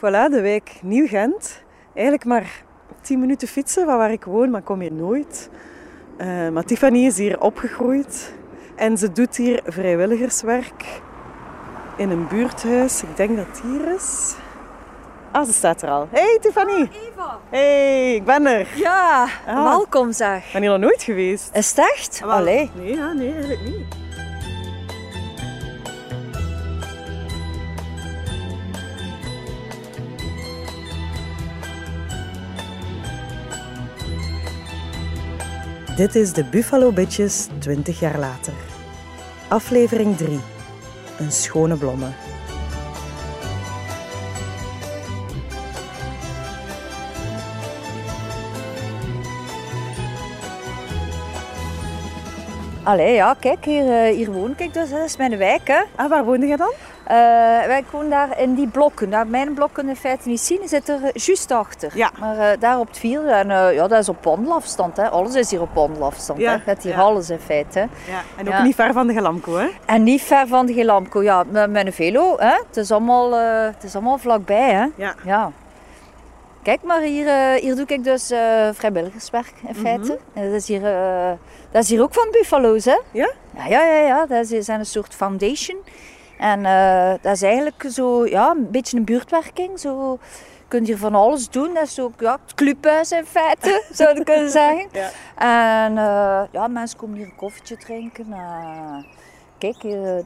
Voilà, de wijk Nieuw-Gent. Eigenlijk maar 10 minuten fietsen van waar ik woon, maar ik kom hier nooit. Uh, maar Tiffany is hier opgegroeid en ze doet hier vrijwilligerswerk in een buurthuis. Ik denk dat het hier is. Ah, ze staat er al. Hey Tiffany. Eva. Hey, ik ben er. Ja, ah. welkom zeg. Ik ben hier nog nooit geweest. Is het echt? Allee. Nee, ja, nee, eigenlijk niet. Dit is de Buffalo Bitches 20 jaar later. Aflevering 3. Een schone blomme. Allee, ja, kijk, hier, eh, hier woon ik dus. Dat is mijn wijk, hè. Ah, waar woonde je dan? Uh, wij wonen daar in die blokken. Daar, mijn blokken in feite niet zien, zit er juist achter. Ja. Maar uh, daar op het vier, en ja, dat is op wandelafstand. Hè. Alles is hier op wandelafstand. Ja. Hè. Het hier ja. alles in feite. Hè. Ja. En ook niet ver van de Gelamco, hè? En niet ver van de Gelamco, ja. Met, met een velo, hè. Het is allemaal, het is allemaal vlakbij, hè. Ja. ja. Kijk, maar hier, hier doe ik dus vrijwilligerswerk in feite. Mm -hmm. dat, is hier, dat is hier ook van Buffalo's, hè? Ja? Ja, ja, ja. ja. Dat is een soort foundation. En uh, dat is eigenlijk zo, ja, een beetje een buurtwerking. Zo, je kunt hier van alles doen. Dat is ook ja, het clubhuis in feite, zou je kunnen zeggen. Ja. En uh, ja, mensen komen hier een koffietje drinken. Uh, kijk,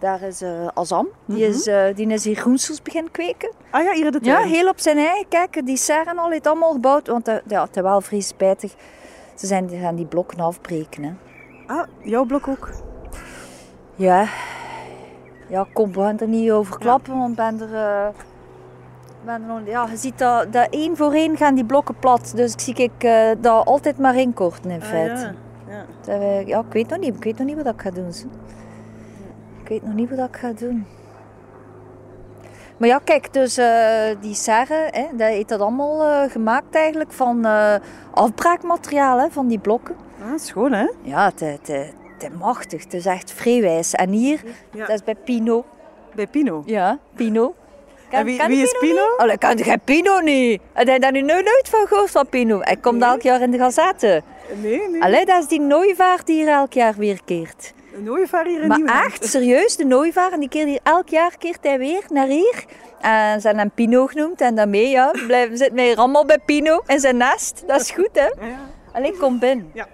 daar is Azam. Die, mm -hmm. is, die is hier groensels beginnen kweken. Ah ja, hier de Ja, heel op zijn eigen. Kijk, die serren al heeft allemaal gebouwd. Want ja, het is wel vrij spijtig. Ze zijn, die gaan die blokken afbreken. Hè. Ah, jouw blok ook? Ja, ja, kom, we gaan er niet over klappen, want ben er, uh, ben er ja, je ziet dat, dat één voor één gaan die blokken plat. Dus ik zie ik uh, dat altijd maar inkorten in feite. Ah, ja. Ja. Dat, uh, ja, ik weet nog niet, ik weet nog niet wat ik ga doen. Zo. Ik weet nog niet wat ik ga doen. Maar ja, kijk, dus die serre, hè, dat heeft dat allemaal gemaakt eigenlijk van afbraakmateriaal, hè, van die blokken. Ah, schoon hè? Ja, het, het, het is machtig. Het is echt vrijwijs. En hier, ja. dat is bij Pino. Bij Pino? Ja, Pino. Kan, en wie, wie is Pino? Pino? Oh, ik ken geen Pino niet. Heb je daar nu nooit van gehoord van Pino? Hij komt nee. elk jaar in de gazette. Nee, nee. Allee, dat is die nooivaart die hier elk jaar weer keert. Een nooivaar hier in Maar echt, serieus, de nooivaar. En die keert hier elk jaar keert hij weer naar hier. En ze hebben hem Pino genoemd. En daarmee ja, blijven zitten wij hier allemaal bij Pino in zijn nest. Dat is goed, hè? Ja. Allee, kom binnen. Ja.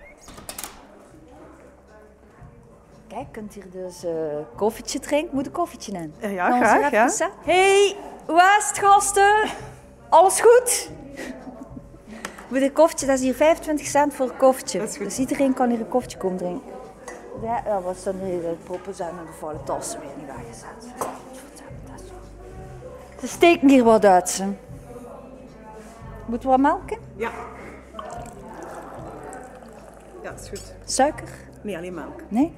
Kijk, je kunt hier dus uh, koffietje drinken. Moet een koffietje in? Ja, ja graag. Ja. Hey, gasten? Alles goed? Moet een koffietje, dat is hier 25 cent voor een koffietje. Dus iedereen kan hier een koffietje komen drinken. Ja, ja wat dan hier? De poppen zijn en de vallen tassen weer niet weggezet. Ze steken hier wat uit. Ze. Moeten we wat melken? Ja. Ja, dat is goed. Suiker? Nee, alleen melk. Nee?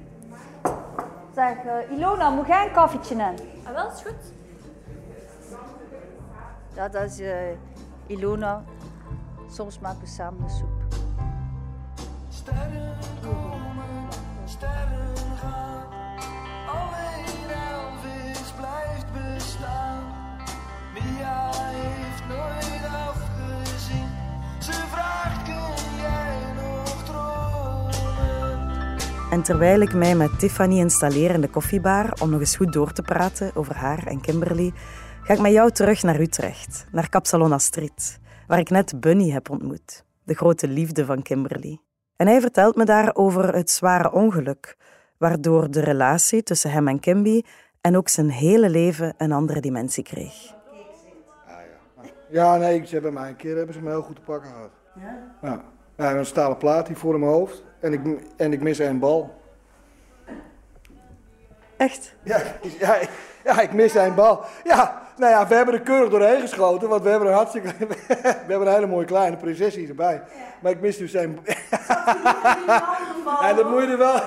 Zeg, uh, Ilona, moet jij een koffietje in? Ah, wel, is goed. Ja, dat is uh, Ilona. Soms maken we samen de soep. En terwijl ik mij met Tiffany installeer in de koffiebar om nog eens goed door te praten over haar en Kimberly, ga ik met jou terug naar Utrecht, naar Capsalon Astrid, waar ik net Bunny heb ontmoet, de grote liefde van Kimberly. En hij vertelt me daar over het zware ongeluk, waardoor de relatie tussen hem en Kimby en ook zijn hele leven een andere dimensie kreeg. Ja, nee, ze hebben mij een keer hebben ze me heel goed te pakken gehad. Ja? Ja. Ja een stalen plaat hier voor in mijn hoofd en ik, en ik mis een bal. Echt? Ja, ja, ja, ik mis een bal. Ja, nou ja, we hebben er keurig doorheen geschoten, want we hebben een hartstikke, we hebben een hele mooie kleine prinses hier erbij. Maar ik mis dus een... en dan moet je er wel,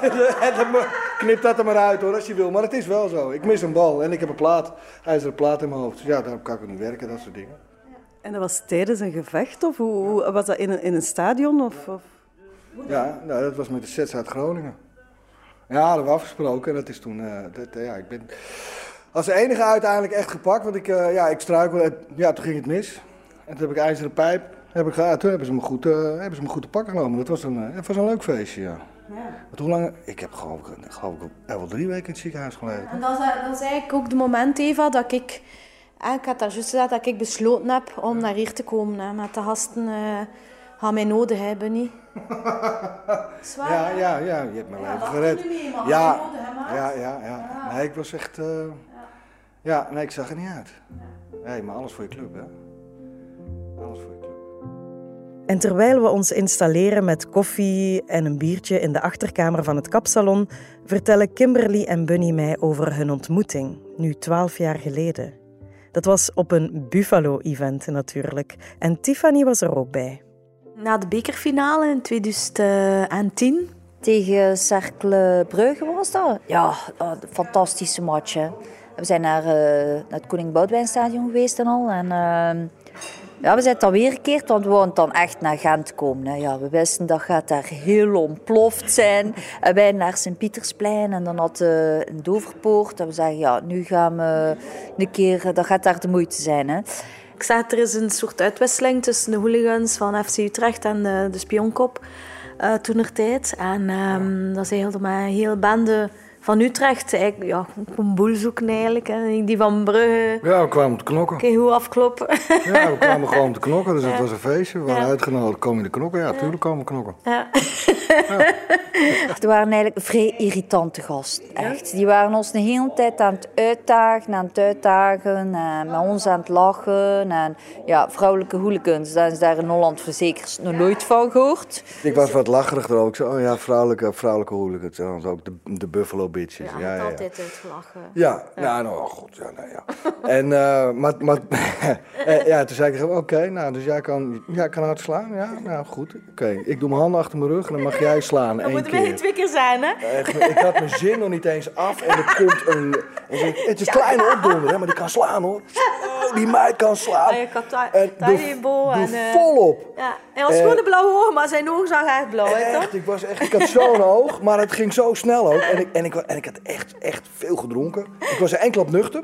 knip dat er maar uit hoor, als je wil. Maar het is wel zo, ik mis een bal en ik heb een plaat, hij is er een plaat in mijn hoofd. Dus ja, daarom kan ik niet werken, dat soort dingen. En dat was tijdens een gevecht of hoe, was dat in een, in een stadion? Of, of? Ja, nou, dat was met de sets uit Groningen. Ja, dat hebben we afgesproken. Dat is toen, uh, dat, uh, ja, ik ben... Als enige uiteindelijk echt gepakt, want ik, uh, ja, ik struikel. Ja, toen ging het mis. En toen heb ik ijzeren pijp. Heb ik, ja, toen hebben ze, me goed, uh, hebben ze me goed te pakken genomen. Dat was een, uh, het was een leuk feestje, ja. ja. hoe lang? Ik heb geloof ik, geloof ik wel drie weken in het ziekenhuis gelegen. En dat is, dat is eigenlijk ook de moment, Eva, dat ik... Ik had daar juist gezegd dat ik besloten heb om naar hier te komen. Hè, met de gasten gaan mij nodig hebben, niet? Zwaar, ja, ja, ja, je hebt mijn ja, leven gered. Mee, maar ja, nodig, hè, ja, ja, ja. Nee, ik was echt... Uh, ja. nee, ik zag er niet uit. Nee, maar alles voor je club, hè. Alles voor je club. En terwijl we ons installeren met koffie en een biertje in de achterkamer van het kapsalon, vertellen Kimberly en Bunny mij over hun ontmoeting, nu twaalf jaar geleden. Dat was op een Buffalo-event natuurlijk. En Tiffany was er ook bij. Na de bekerfinale in 2010. Tegen Cercle Brugge was dat. Ja, een fantastische match. Hè. We zijn naar, uh, naar het Koning Boudewijn geweest en al. En, uh, ja, we zijn dan weer gekeerd, want we wouden dan echt naar Gent komen. Ja, we wisten dat gaat daar heel ontploft zijn. En wij naar Sint-Pietersplein en dan had uh, een Doverpoort. En we zeggen, ja, nu gaan we een keer, dat gaat daar de moeite zijn. Hè. Ik zag er is een soort uitwisseling tussen de hooligans van FC Utrecht en de, de spionkop uh, toen er tijd. En um, dat is maar een hele bende van Utrecht. Ik, ja, een boel zoeken eigenlijk. Hè. Die van Brugge. Ja, we kwamen te knokken. Kun je hoe afkloppen? Ja, we kwamen gewoon te knokken. Dus het was een feestje. We waren ja. uitgenodigd. Komen de knokken? Ja, natuurlijk komen we knokken. Ja. ja. Er waren eigenlijk vrij irritante gasten. Echt. Die waren ons de hele tijd aan het uitdagen, aan het uitdagen. En met ons aan het lachen. En ja, vrouwelijke hooligans. Daar is daar in Holland verzekerd nog nooit van gehoord. Ik was wat lacherig er ook. Zo, oh ja, vrouwelijke, vrouwelijke hooligans. En dan ook de, de Buffalo bitches. Ja, ja, ja, altijd uitgelachen. Ja, ja. nou, oh god, ja, nou, ja. en, uh, maar, maar ja, toen zei ik, oké, okay, nou, dus jij kan, jij kan hard slaan, ja, nou goed, oké. Okay. Ik doe mijn handen achter mijn rug en dan mag jij slaan, één keer. we twee keer zijn, hè? Echt, ik had mijn zin nog niet eens af en er komt een, het is een kleine opdonder, hè, maar die kan slaan, hoor. Oh, die meid kan slaan. Kan en en, uh, volop. Ja, hij had schoenen blauwe ogen, maar zijn ogen zagen echt blauw, echt, toch? ik was echt, ik had zo'n oog, maar het ging zo snel ook. En ik, en ik, en ik had echt, echt veel gedronken. Ik was er enkel op nuchter.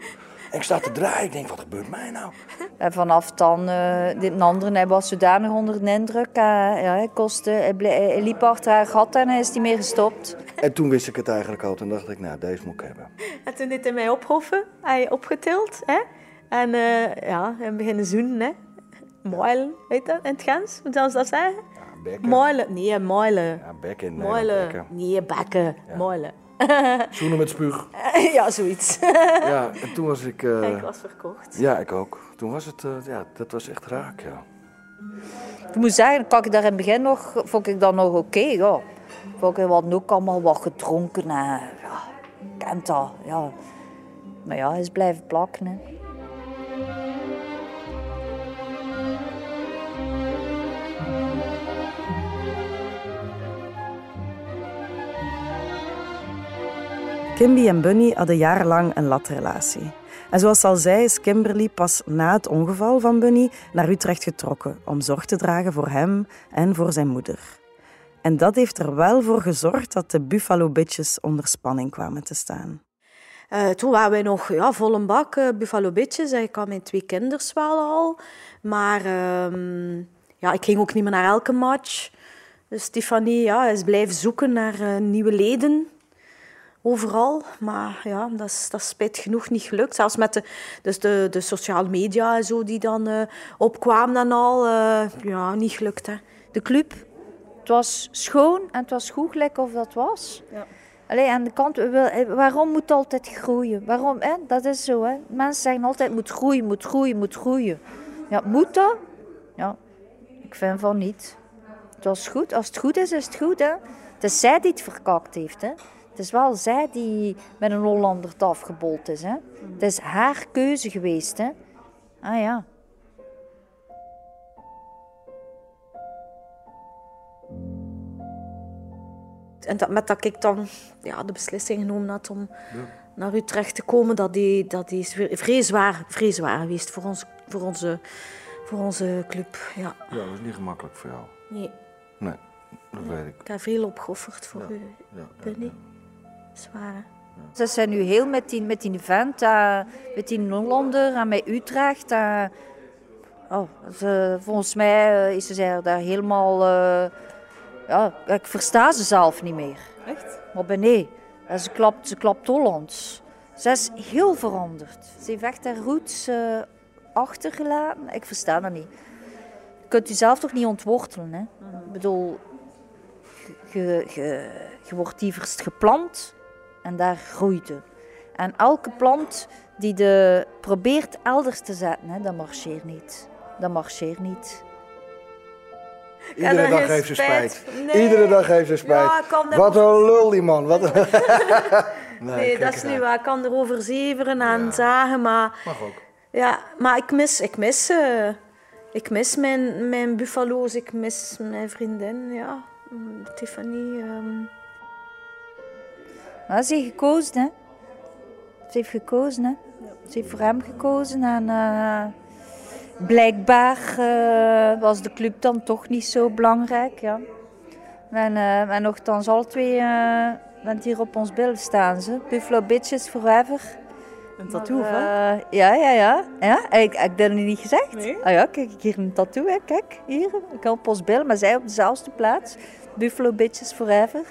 En ik sta te draaien. Ik denk, wat gebeurt mij nou? En vanaf dan, uh, dit andere, hij was zodanig onder de indruk. Uh, ja, hij, kostte, hij, ble- hij liep achter haar gat en hij is niet meer gestopt. En toen wist ik het eigenlijk al. Toen dacht ik, nou, deze moet ik hebben. En toen deed hij mij ophoffen. Hij opgetild, hè. En uh, ja, en beginnen zoenen, hè. Moilen, weet dat, in het Gens? Ze dat zeggen? Ja, bekken. Moilen, nee, moilen. Ja, bekken. Nee, Moilen, bekken. nee, bekken, Ja. moilen. Zoenen met spuug. ja, zoiets. Ja, en toen was ik... uh, ik was verkocht. Ja, ik ook. Toen was het, uh, ja, dat was echt raak, ja. Ik moet zeggen, kan ik daar in het begin nog, vond ik dat nog oké, okay, ja. Vond ik wat ook allemaal wat gedronken en ja, kent dat, ja. Maar ja, hij is blijven plakken, hè. Kimby en Bunny hadden jarenlang een latrelatie. En zoals ze al zei, is Kimberly pas na het ongeval van Bunny naar Utrecht getrokken om zorg te dragen voor hem en voor zijn moeder. En dat heeft er wel voor gezorgd dat de Buffalo Bitches onder spanning kwamen te staan. Uh, toen waren wij nog ja, vol een bak uh, Buffalo Bitches. Ik had mijn twee kinders wel al. Maar uh, ja, ik ging ook niet meer naar elke match. Dus Stefanie ja, is blijven zoeken naar uh, nieuwe leden overal. Maar ja, dat is, dat is spijt genoeg niet gelukt. Zelfs met de, dus de, de sociale media en zo die dan uh, opkwamen en al. Uh, ja, niet gelukt. Hè. De club, het was schoon en het was goed gelijk of dat was. Ja. Alleen aan de kant, waarom moet het altijd groeien? Waarom? Hè? Dat is zo. Hè? Mensen zeggen altijd, moet groeien, moet groeien, moet groeien. Ja, moet dat? Ja, ik vind van niet. Het was goed. Als het goed is, is het goed. Hè? Het is zij die het verkakt heeft. Hè? Het is wel zij die met een Hollander het afgebold is. Hè? Mm. Het is haar keuze geweest. Hè? Ah ja. En dat, met dat ik dan ja, de beslissing genomen had om ja. naar Utrecht te komen, dat die, dat die is vrij zwaar, vrij zwaar geweest voor, ons, voor, onze, voor onze club. Ja. ja, dat was niet gemakkelijk voor jou. Nee. Nee, dat weet ik. Ik heb veel opgeofferd voor ja. u, ja. Zwaar. Ze zijn nu heel met die, met die vent, uh, met die Hollander en met Utrecht. Uh, oh, ze, volgens mij is ze daar helemaal... ja, ik versta ze zelf niet meer. Echt? Maar ben nee, ze klapt, ze klapt Hollands. Ze is heel veranderd. Ze heeft echt haar roots achtergelaten. Ik versta dat niet. Je kunt u zelf toch niet ontwortelen. Hè? Mm. Ik bedoel, je, je, je wordt lieverst geplant en daar groeit het. En elke plant die de probeert elders te zetten, hè, dat marcheert niet. Dat marcheert niet. Iedere dag heeft ze spijt. Iedere dag heeft ze spijt. Ja, Wat een lul die man. Wat een... nee, nee dat is nu waar. Ik kan erover zeveren en ja. zagen, maar... Mag ook. Ja, maar ik mis, ik mis, uh, ik mis mijn, mijn buffalo's, ik mis mijn vriendin, ja. Tiffany. Um... Ja, ze heeft gekozen, hè. Ze heeft gekozen, hè. Ze heeft voor hem gekozen en uh, blijkbaar uh, was de club dan toch niet zo belangrijk, ja. En, uh, en nogthans, alle twee bent hier op ons beeld staan, ze. Buffalo Bitches Forever. Een tattoo, hè? ja, ja, ja. ja ik, ik dat niet gezegd. Nee? Ah ja, kijk, hier een tattoo, hè. Kijk, hier. Ik op ons beeld, maar zij op dezelfde plaats. Buffalo Bitches Forever.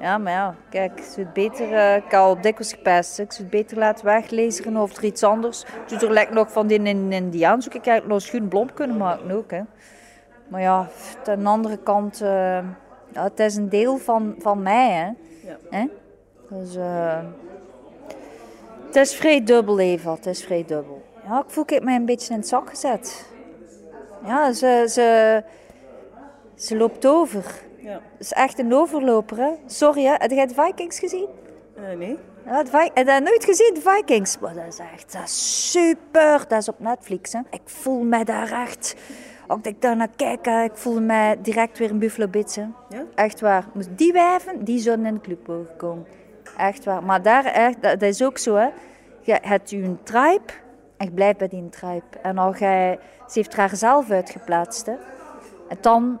Ja, maar ja, kijk, ik zou het beter, uh, ik op dikwijls gepest, ik zou het beter laten weglezen of er iets anders. Dus er lijkt nog van die in Indiaan zoek ik eigenlijk nog schoen blond kunnen maken ook. Hè. Maar ja, aan de andere kant, uh, ja, het is een deel van, van mij. Hè. Ja. Hè? Dus uh, het is vrij dubbel, Eva, het is vrij dubbel. Ja, ik voel ik mij een beetje in het zak gezet. Ja, ze, ze, ze loopt over. Ja. Dat is echt een overloper, hè? Sorry, hè? Heb jij de Vikings gezien? Uh, nee. Ja, heb je nooit gezien, de Vikings? Maar dat is echt dat is super. Dat is op Netflix, hè? Ik voel me daar echt... Als ik daar naar kijk, ik voel me direct weer een Buffalo Bits, Ja? Echt waar. Die wijven, die zouden in de club mogen komen. Echt waar. Maar daar, echt, dat, is ook zo, hè? Je hebt een tribe en je blijft bij die tribe. En al gij, ze heeft haar zelf uitgeplaatst, hè? En dan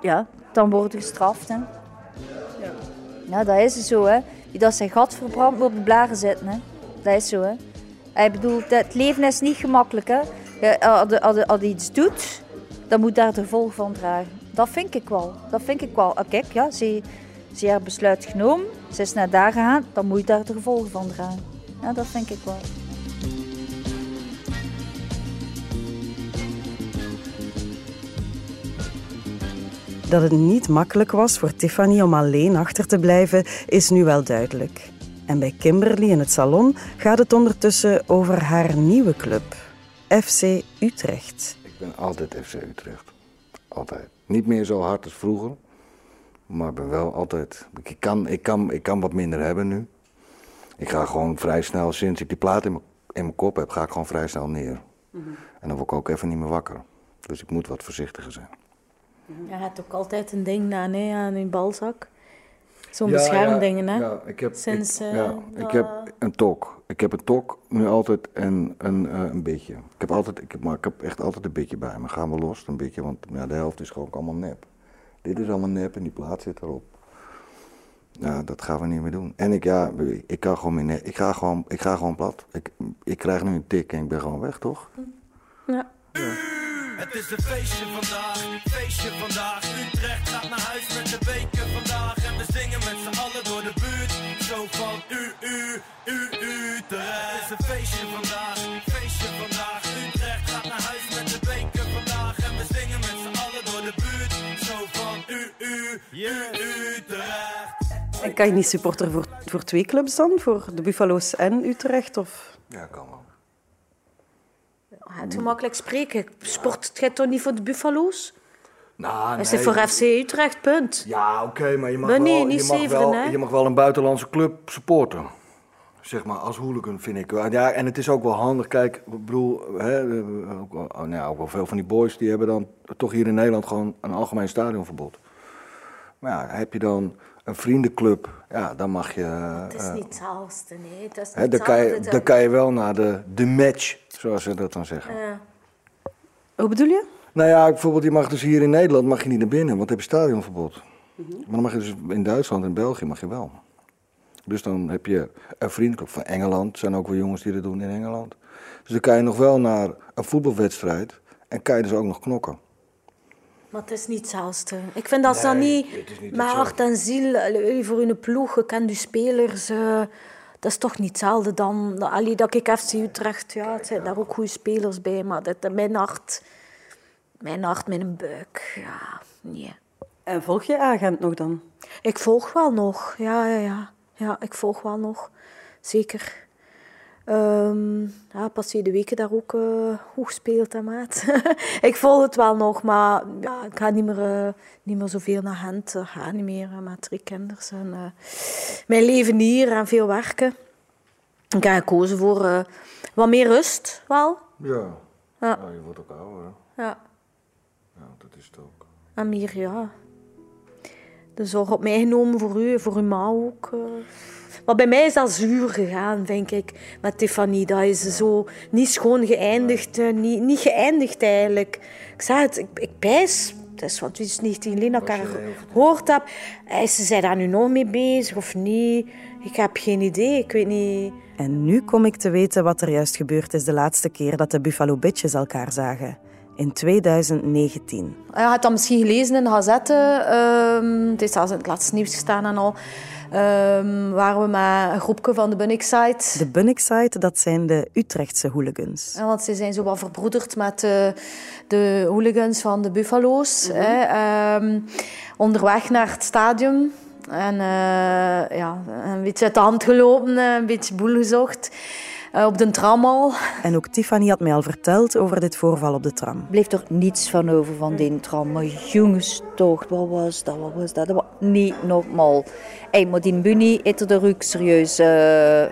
ja, dan wordt gestraft. Hè. Ja. ja, dat is zo. Hè. Die dat zijn gat verbrandt, moet op de blaren zitten. Hè. Dat is zo. Hè. Hij bedoelt, het leven is niet gemakkelijk. Hè. Als je als iets doet, dan moet daar de gevolg van dragen. Dat vind ik wel. Dat vind ik wel. Ah, kijk, ja, ze, ze heeft besluit genomen, ze is naar daar gegaan, dan moet je daar de gevolgen van dragen. Ja, dat vind ik wel. Dat het niet makkelijk was voor Tiffany om alleen achter te blijven, is nu wel duidelijk. En bij Kimberly in het salon gaat het ondertussen over haar nieuwe club, FC Utrecht. Ik ben altijd FC Utrecht. Altijd. Niet meer zo hard als vroeger, maar ben wel altijd. Ik kan, ik kan, ik kan wat minder hebben nu. Ik ga gewoon vrij snel, sinds ik die plaat in mijn kop heb, ga ik gewoon vrij snel neer. Mhm. En dan word ik ook even niet meer wakker. Dus ik moet wat voorzichtiger zijn. Je hebt ook altijd een ding aan, hè, aan je balzak. Zo'n ja, beschermdingen, hè? Ja, ik heb, Sinds, ik, uh, ja, ik heb een tok. Ik heb een tok nu altijd en een, uh, een beetje. Ik heb altijd, ik heb, maar ik heb echt altijd een beetje bij me. Gaan we los, een beetje, want ja, de helft is gewoon allemaal nep. Dit is allemaal nep en die plaat zit erop. Ja, dat gaan we niet meer doen. En ik, ja, ik kan gewoon meer ik ga gewoon, ik ga gewoon plat. Ik, ik krijg nu een tik en ik ben gewoon weg, toch? Ja. ja. Het is een feestje vandaag, feestje vandaag. Utrecht gaat naar huis met de beker vandaag. En we zingen met z'n allen door de buurt. Zo van u, u, u, Utrecht. Het is een feestje vandaag, feestje vandaag. Utrecht gaat naar huis met de beker vandaag. En we zingen met z'n allen door de buurt. Zo van u, u, u, Utrecht. En kan je niet supporter voor, voor twee clubs dan? Voor de Buffalo's en Utrecht? Of? Ja, kan wel. Het gemakkelijk spreken. Sport het toch niet voor de Buffalo's? Nou, nee. Is het voor FC Utrecht, punt. Ja, oké, maar je mag, wel, je, mag wel, je mag wel een buitenlandse club supporten. Zeg maar, als hooligan vind ik. Ja, en het is ook wel handig. Kijk, ik bedoel, hè, ook, wel, oh, nou, ook wel veel van die boys die hebben dan toch hier in Nederland gewoon een algemeen stadionverbod. Maar ja, heb je dan een vriendenclub, ja, dan mag je... Het is uh, niet hetzelfde, nee. Het is hè, dan, kan je, dan kan je wel naar de, de match, zoals ze dat dan zeggen. Ja. Hoe bedoel je? Nou ja, bijvoorbeeld, je mag dus hier in Nederland mag je niet naar binnen, want je hebt stadionverbod. Mm -hmm. Maar dan mag je dus in Duitsland en België mag je wel. Dus dan heb je een vriendclub van Engeland. Er zijn ook wel jongens die dat doen in Engeland. Dus dan kan je nog wel naar een voetbalwedstrijd en kan je dus ook nog knokken. Maar het is niet hetzelfde. Ik vind dat ze dan Nee, niet niet met hart en ziel allee, voor hun ploeg, je kent je spelers. eh, dat is toch niet hetzelfde dan... Allee, dat ik FC Utrecht, ja, het zijn daar ook goede spelers bij. Maar dat, mijn hart, mijn hart, mijn buik, ja, nee. En volg je agent nog dan? Ik volg wel nog, ja, ja, ja. Ja, ik volg wel nog. Zeker. Ehm ja, passeer de weken daar ook eh hoe gespeeld, hè, maat. ik volg het wel nog, maar ja, ik ga niet meer, eh, niet meer zoveel naar Gent. Ik ga niet meer eh, met drie kinderen. En, eh, mijn leven hier en veel werken. Ik heb gekozen voor eh, wat meer rust, wel. Ja. Ja. je wordt ook ouder. Ja. Ja, dat is het ook. En meer, ja. De zorg op mij genomen voor u, voor uw ma ook. Eh. Maar bij mij is dat zuur gegaan, denk ik, met Tiffany. Dat is zo niet schoon geëindigd, eh, niet, niet geëindigd eigenlijk. Ik zei het, ik, ik pijs, het is van 2019 alleen dat ik haar gehoord heb. Is ze daar nu nog mee bezig of niet? Ik heb geen idee, ik weet niet. En nu kom ik te weten wat er juist gebeurd is de laatste keer dat de Buffalo Bitches elkaar zagen. In 2019. Je had dat misschien gelezen in de gazette. ehm, het is zelfs in het laatste nieuws gestaan en al. Ehm, waren we met een groepje van de Bunnickside. De Bunnickside, dat zijn de Utrechtse hooligans. Ja, want ze zijn zo wat verbroederd met de, de hooligans van de Buffalo's. hè. Ehm, onderweg naar het stadion. En eh, ja, een beetje uit de hand gelopen, eh, een beetje boel gezocht. Eh, op de tram al. En ook Tiffany had mij al verteld over dit voorval op de tram. bleef er niets van over van die tram. Maar jongens, toch, wat was dat? Wat was dat? Dat was niet normaal. Hey, maar die Bunny heeft er de ruk serieus... eh,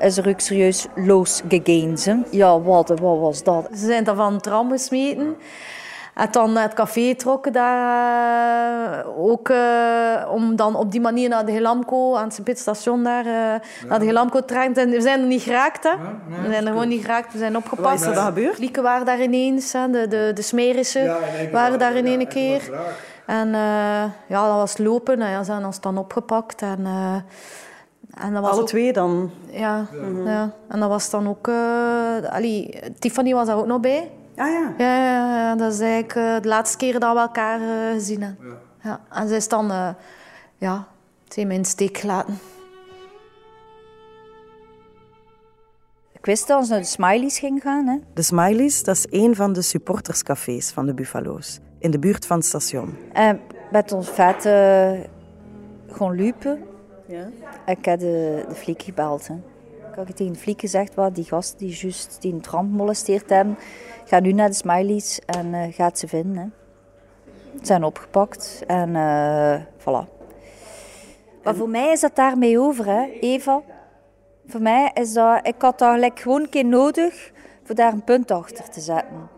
is er ook serieus losgegaan. ze. Ja, wat, wat was dat? Ze zijn dan van de tram gesmeten. En dan naar het café getrokken daar. eh, ook eh, om dan op die manier naar de Helamco, aan het Sint-Pieterstation daar, eh, naar de Helamco te trekken. En we zijn er niet geraakt, hè. we zijn er gewoon niet geraakt, we zijn opgepakt. Wat is er gebeurd? Lieken waren daar ineens, hè. De, de, de smerische waren daar in één keer. En eh, ja, dat was lopen. En ja, ze hebben ons dan opgepakt. En, en dat was Alle ook- twee dan? Ja, ja. En dat was dan ook... eh allee, Tiffany was daar ook nog bij. Ah ja. Ja, ja, ja, dat is eigenlijk eh, de laatste keer dat we elkaar eh, gezien hebben. Ja. En zij is dan... eh, ja, ze heeft mij in de steek gelaten. Ik wist dat ons naar de Smileys ging gaan. Hè. De Smileys, dat is een van de supporterscafés van de Buffalo's. In de buurt van het station. En met ons vet eh gaan lopen. Ja. Ik heb de, de fliek gebeld. Hè. Ik had tegen fliek gezegd, wat, die gasten die juist die tram molesteerd hebben, ga nu naar de Smileys en eh, gaat ze vinden. Ze zijn opgepakt en eh voilà. Maar voor mij is dat daarmee over, hè, Eva. Voor mij is dat... Ik had daar gelijk gewoon een keer nodig voor daar een punt achter te zetten.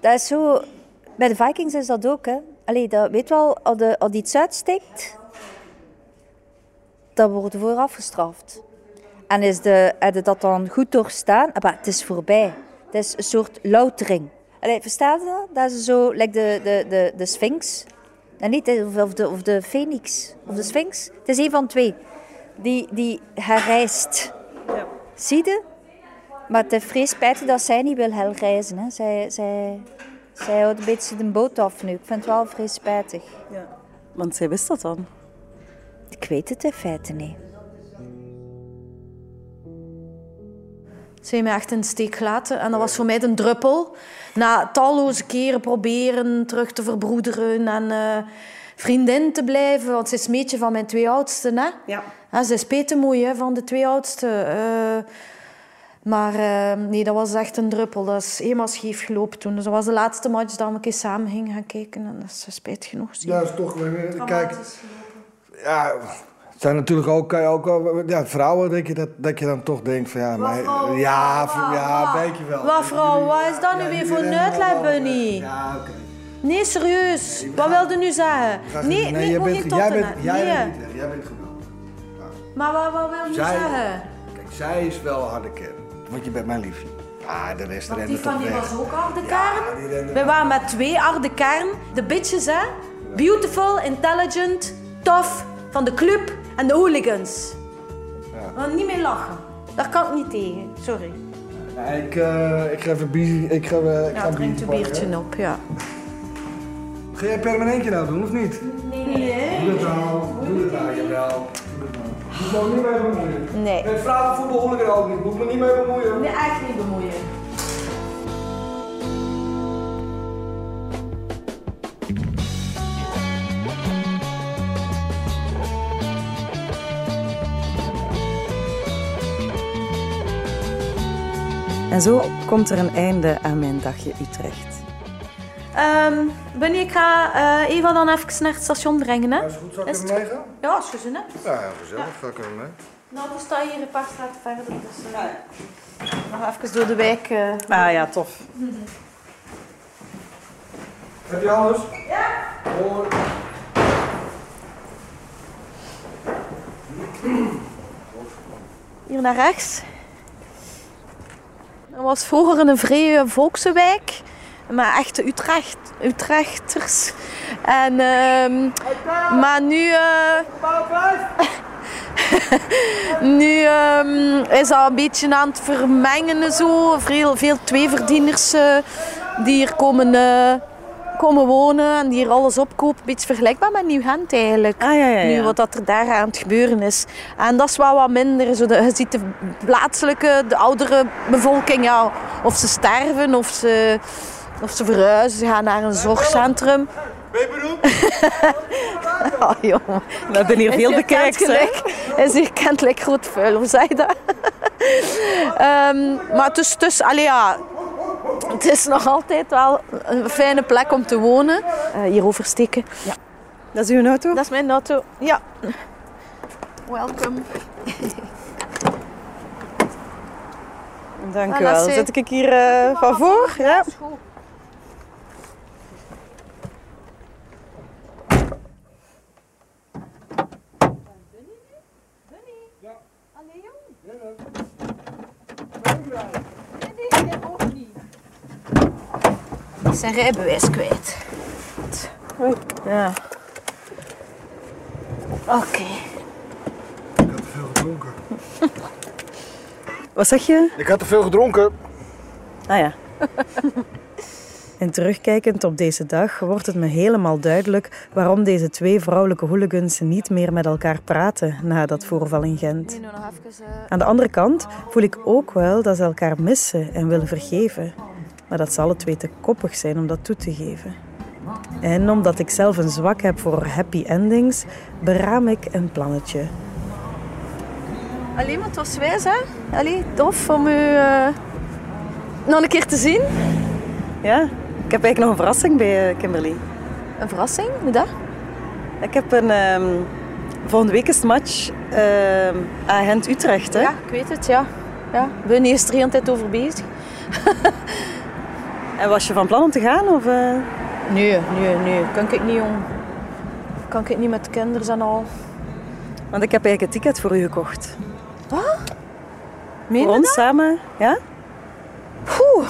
Dat is zo... Bij de Vikings is dat ook, hè. Allee, dat, weet wel, als, de, als iets uitsteekt, dan wordt voor afgestraft. En is de, heb je dat dan goed doorstaan? Maar het is voorbij. Het is een soort loutering. Allee, verstaat je dat? Dat is zo, like de, de, de, de Sphinx. En niet, of, of, de, of de Phoenix. Of de Sphinx. Het is een van twee. Die, die herrijst. Zie je? Maar het is vrees spijtig dat zij niet wil herreizen. Hè. Zij, zij, zij houdt een beetje de boot af nu. Ik vind het wel vrees spijtig. Want zij wist dat dan. Ik weet het in feite niet. Ze heeft mij echt in de steek gelaten. En dat was voor mij een druppel. Na talloze keren proberen terug te verbroederen en eh, vriendin te blijven. Want ze is een beetje van mijn twee oudsten. Hè? Ja. Ze is petemoei hè, van de twee oudsten. Eh, maar eh, nee, dat was echt een druppel. Dat is helemaal scheef gelopen toen. Dus dat was de laatste match dat we een keer samen gingen gaan kijken. En dat is spijtig genoeg. Ja, dat is toch... weer- Kijk, ja, zijn natuurlijk ook, kan je ook wel- ja, vrouwen, denk je, dat, dat je dan toch denkt van ja, maar, ja, ja, wat? weet je wel. Wat, vrouw? Wat is dat nu weer voor uitleg, allemaal, Bunny? Ja, oké. Nee, serieus. Wat wilde nu zeggen? Ga- Nee, nee, jij bent, jij bent, jij nee. bent, niet, jij bent gebeld. Maar wat, wat wil je zeggen? Kijk, zij is wel een harde kern, want je bent mijn liefje. Ah, de rest rende die van die weg. was ook harde kern. Wij waren met twee harde kern. De bitches, hè. Beautiful, intelligent, tough, van de club. En de hooligans. Ja. Maar niet meer lachen. Daar kan ik niet tegen. Sorry. Ik, eh, ik ga even biertje. Ik ga, eh, ik ga Ja, een drink biertje een biertje op, ja. Ga jij permanentje nou doen of niet? Nee. Doe het nou. Doe het nou, jawel. Moet me ook niet mee bemoeien. Nee. Met vrouwenvoetbal hoor ik er ook niet. Moet me niet mee bemoeien. Nee, echt niet bemoeien. En zo komt er een einde aan mijn dagje Utrecht. Ehm Bunny, ik ga eh, Eva dan even naar het station brengen, hè? Is het goed, zal ik Is meegaan? Ja, als je zin hebt. Ja, ja, gezellig. Ga ik even mee. Nou, die staat hier een paar straten verder, dus eh, nog even door de wijk. eh. Ah ja, tof. Heb je alles? Ja. Hoor. Hier naar rechts. Dat was vroeger een vrije volkse wijk. Maar echte Utrecht, Utrechters. En, ehm, maar nu, eh, nu ehm, is dat een beetje aan het vermengen. en Zo. Veel, veel tweeverdieners eh, die hier komen, eh, komen wonen en die hier alles opkopen. Beetje vergelijkbaar met Nieuw-Gent eigenlijk Ah ja, ja, ja. nu wat dat er daar aan het gebeuren is. En dat is wel wat minder. Zo de, je ziet de plaatselijke, de oudere bevolking, ja, of ze sterven of ze, of ze verhuizen. Ze gaan naar een zorgcentrum. Oh, jongen. We hebben hier veel hè? kentelijk- Is hier kentelijk groot vuil, hoe zei je dat? Ehm, maar het is, dus, allee, ja, het is nog altijd wel een fijne plek om te wonen. Eh, hier oversteken. Ja. Dat is uw auto? Dat is mijn auto. Ja. Welkom. Dank Ah, u wel. Zet ik hier eh, van voor? Ja. Zijn rijbewijs kwijt. Ja. Oké. Ik had te veel gedronken. Wat zeg je? Ik had te veel gedronken. Ah ja. En terugkijkend op deze dag wordt het me helemaal duidelijk waarom deze twee vrouwelijke hooligans niet meer met elkaar praten na dat voorval in Gent. Eh, Aan de andere kant voel ik ook wel dat ze elkaar missen en willen vergeven. Maar dat ze alle twee te koppig zijn om dat toe te geven. En omdat ik zelf een zwak heb voor happy endings, beraam ik een plannetje. Allee, maar het was wijs, hè? Allee, tof om u eh, nog een keer te zien. Ja, ik heb eigenlijk nog een verrassing bij eh, Kimberly. Een verrassing, hoe dat? Ik heb een... ehm, volgende week is het match ehm aan Gent-Utrecht, hè? Ja, ik weet het, ja. ja. Is er heel de tijd over bezig. En was je van plan om te gaan? Of, eh? Nee, nee, nee. Kan ik niet, jong. Kan ik niet met de kinderen en al. Want ik heb eigenlijk een ticket voor u gekocht. Meen voor je ons samen, ja? Poeh.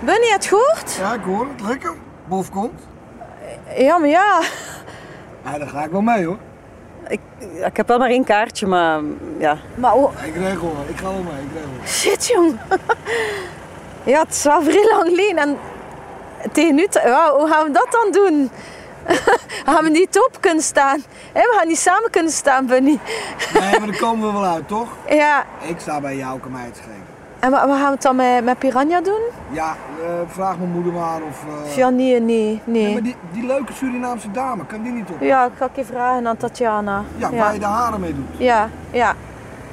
Bunny, het gehoord? Ja, ik hoor het. Lekker. Bof komt. Ja, maar ja. Ja, daar ga ik wel mee hoor. Ik, ik heb wel maar één kaartje, maar ja. Maar oh, Ik regel wel. Ik ga wel mee. Ik regel wel. shit, jong. Ja, het is wel vrij lang geleden. En tegen nu, ja, hoe gaan we dat dan doen? gaan we niet op kunnen staan? Hè, we gaan niet samen kunnen staan, Bunny. Nee, maar daar komen we wel uit, toch? Ja, Ik sta bij jou, kan mij het schelen. en wat, gaan we het dan met, met Piranha doen? Ja, eh, vraag mijn moeder maar of... Ja, nee, nee, Nee, maar die, die leuke Surinaamse dame, kan die niet op? Ja, ik ga een keer vragen aan Tatjana. Ja, ja. waar je de haren mee doet. Ja, ja.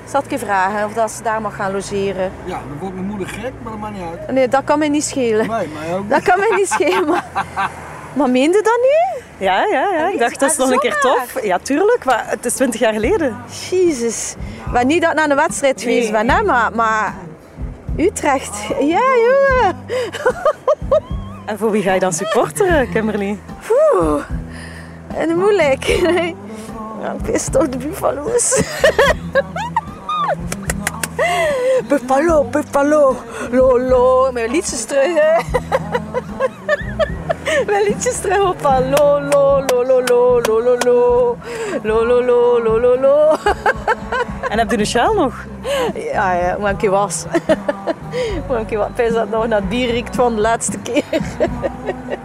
Ik zal het een keer vragen of dat ze daar mag gaan logeren. Ja, dan wordt mijn moeder gek, maar dat maakt niet uit. Nee, dat kan mij niet schelen. Nee, mij ook Dat kan mij niet schelen. Maar, maar meende dat nu? Ja, ja, ja. Ik dacht, dat is nog een keer tof. Ja, tuurlijk, maar het is twintig jaar geleden. Jezus. Maar niet dat ik naar een wedstrijd geweest ben, hè, maar, maar Utrecht. Ja, jongen. En voor wie ga je dan supporteren, Kimberly? Oeh. En moeilijk. Ja, pist toch de buffalo's. Buffalo, Buffalo, Lolo. Mijn liedjes terug, hè. Mijn liedjes terug op van Lolo, Lolo, Lolo, Lolo, Lolo, Lolo, Lolo. En heb je de shell nog? Ja, ja, maar een keer was. Maar een keer was. Pijs dat nog naar bier riekt van de laatste keer.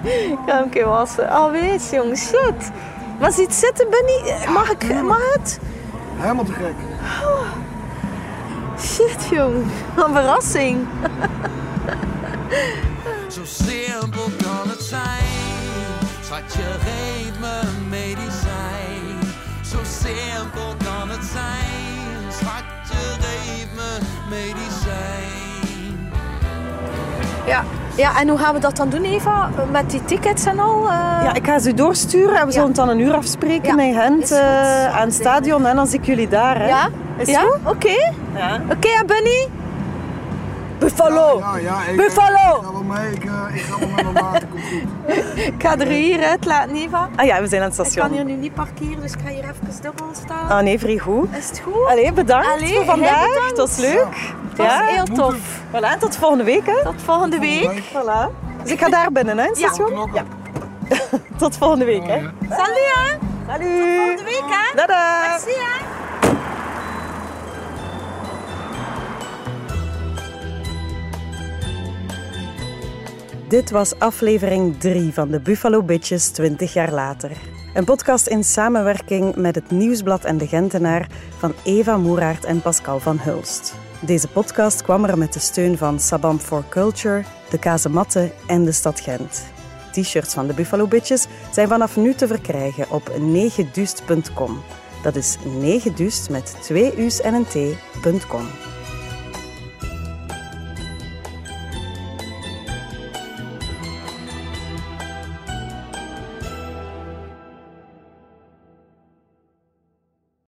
Ik ga een keer wassen. Ah, Alweer, jongen, shit. Maar ziet zitten, Benny. Eh, mag, ik, mag het? Helemaal te gek. Ah. Shit, jong. Wat een verrassing. Zo simpel kan het zijn. Schatje, geef me medicijn. Zo simpel kan het zijn. Schatje, geef me medicijn. Ja. ja, en hoe gaan we dat dan doen, Eva? Met die tickets en al? eh? Ja, ik ga ze doorsturen en we zullen Ja. het dan een uur afspreken Ja, in Gent goed. eh, aan het stadion. En dan zie ik jullie daar. Hè? Ja? Is ja? goed? Oké. Ja. Oké, ja, Benny? Buffalo. Ja, ja, ik, Buffalo. Ik ga wel mee, ik, eh, ik ga wel met mijn maat. Ik ga er hier uit laten, Eva. Ah ja, we zijn aan het Ik kan station. hier nu niet parkeren, dus ik ga hier even dubbel staan. Ah nee, vrij goed. Is het goed? Allee, bedankt Allee, voor vandaag. bedankt. Het was leuk. Dat Ja, is heel tof. Voilà, tot volgende week. Hè. Tot volgende week. Voilà. Dus ik ga daar binnen, hè, in het Ja. station. Ja. Tot volgende week. Hè. Salut, hè. Salut. Volgende week, hè. Dada. Merci, hè. Dit was aflevering 3 van de Buffalo Bitches 20 jaar later. Een podcast in samenwerking met het Nieuwsblad en de Gentenaar van Eva Moeraert en Pascal van Hulst. Deze podcast kwam er met de steun van Sabam for Culture, de Kazematten en de stad Gent. T-shirts van de Buffalo Bitches zijn vanaf nu te verkrijgen op 9dust.com. Dat is 9dust met twee u's en een t.com.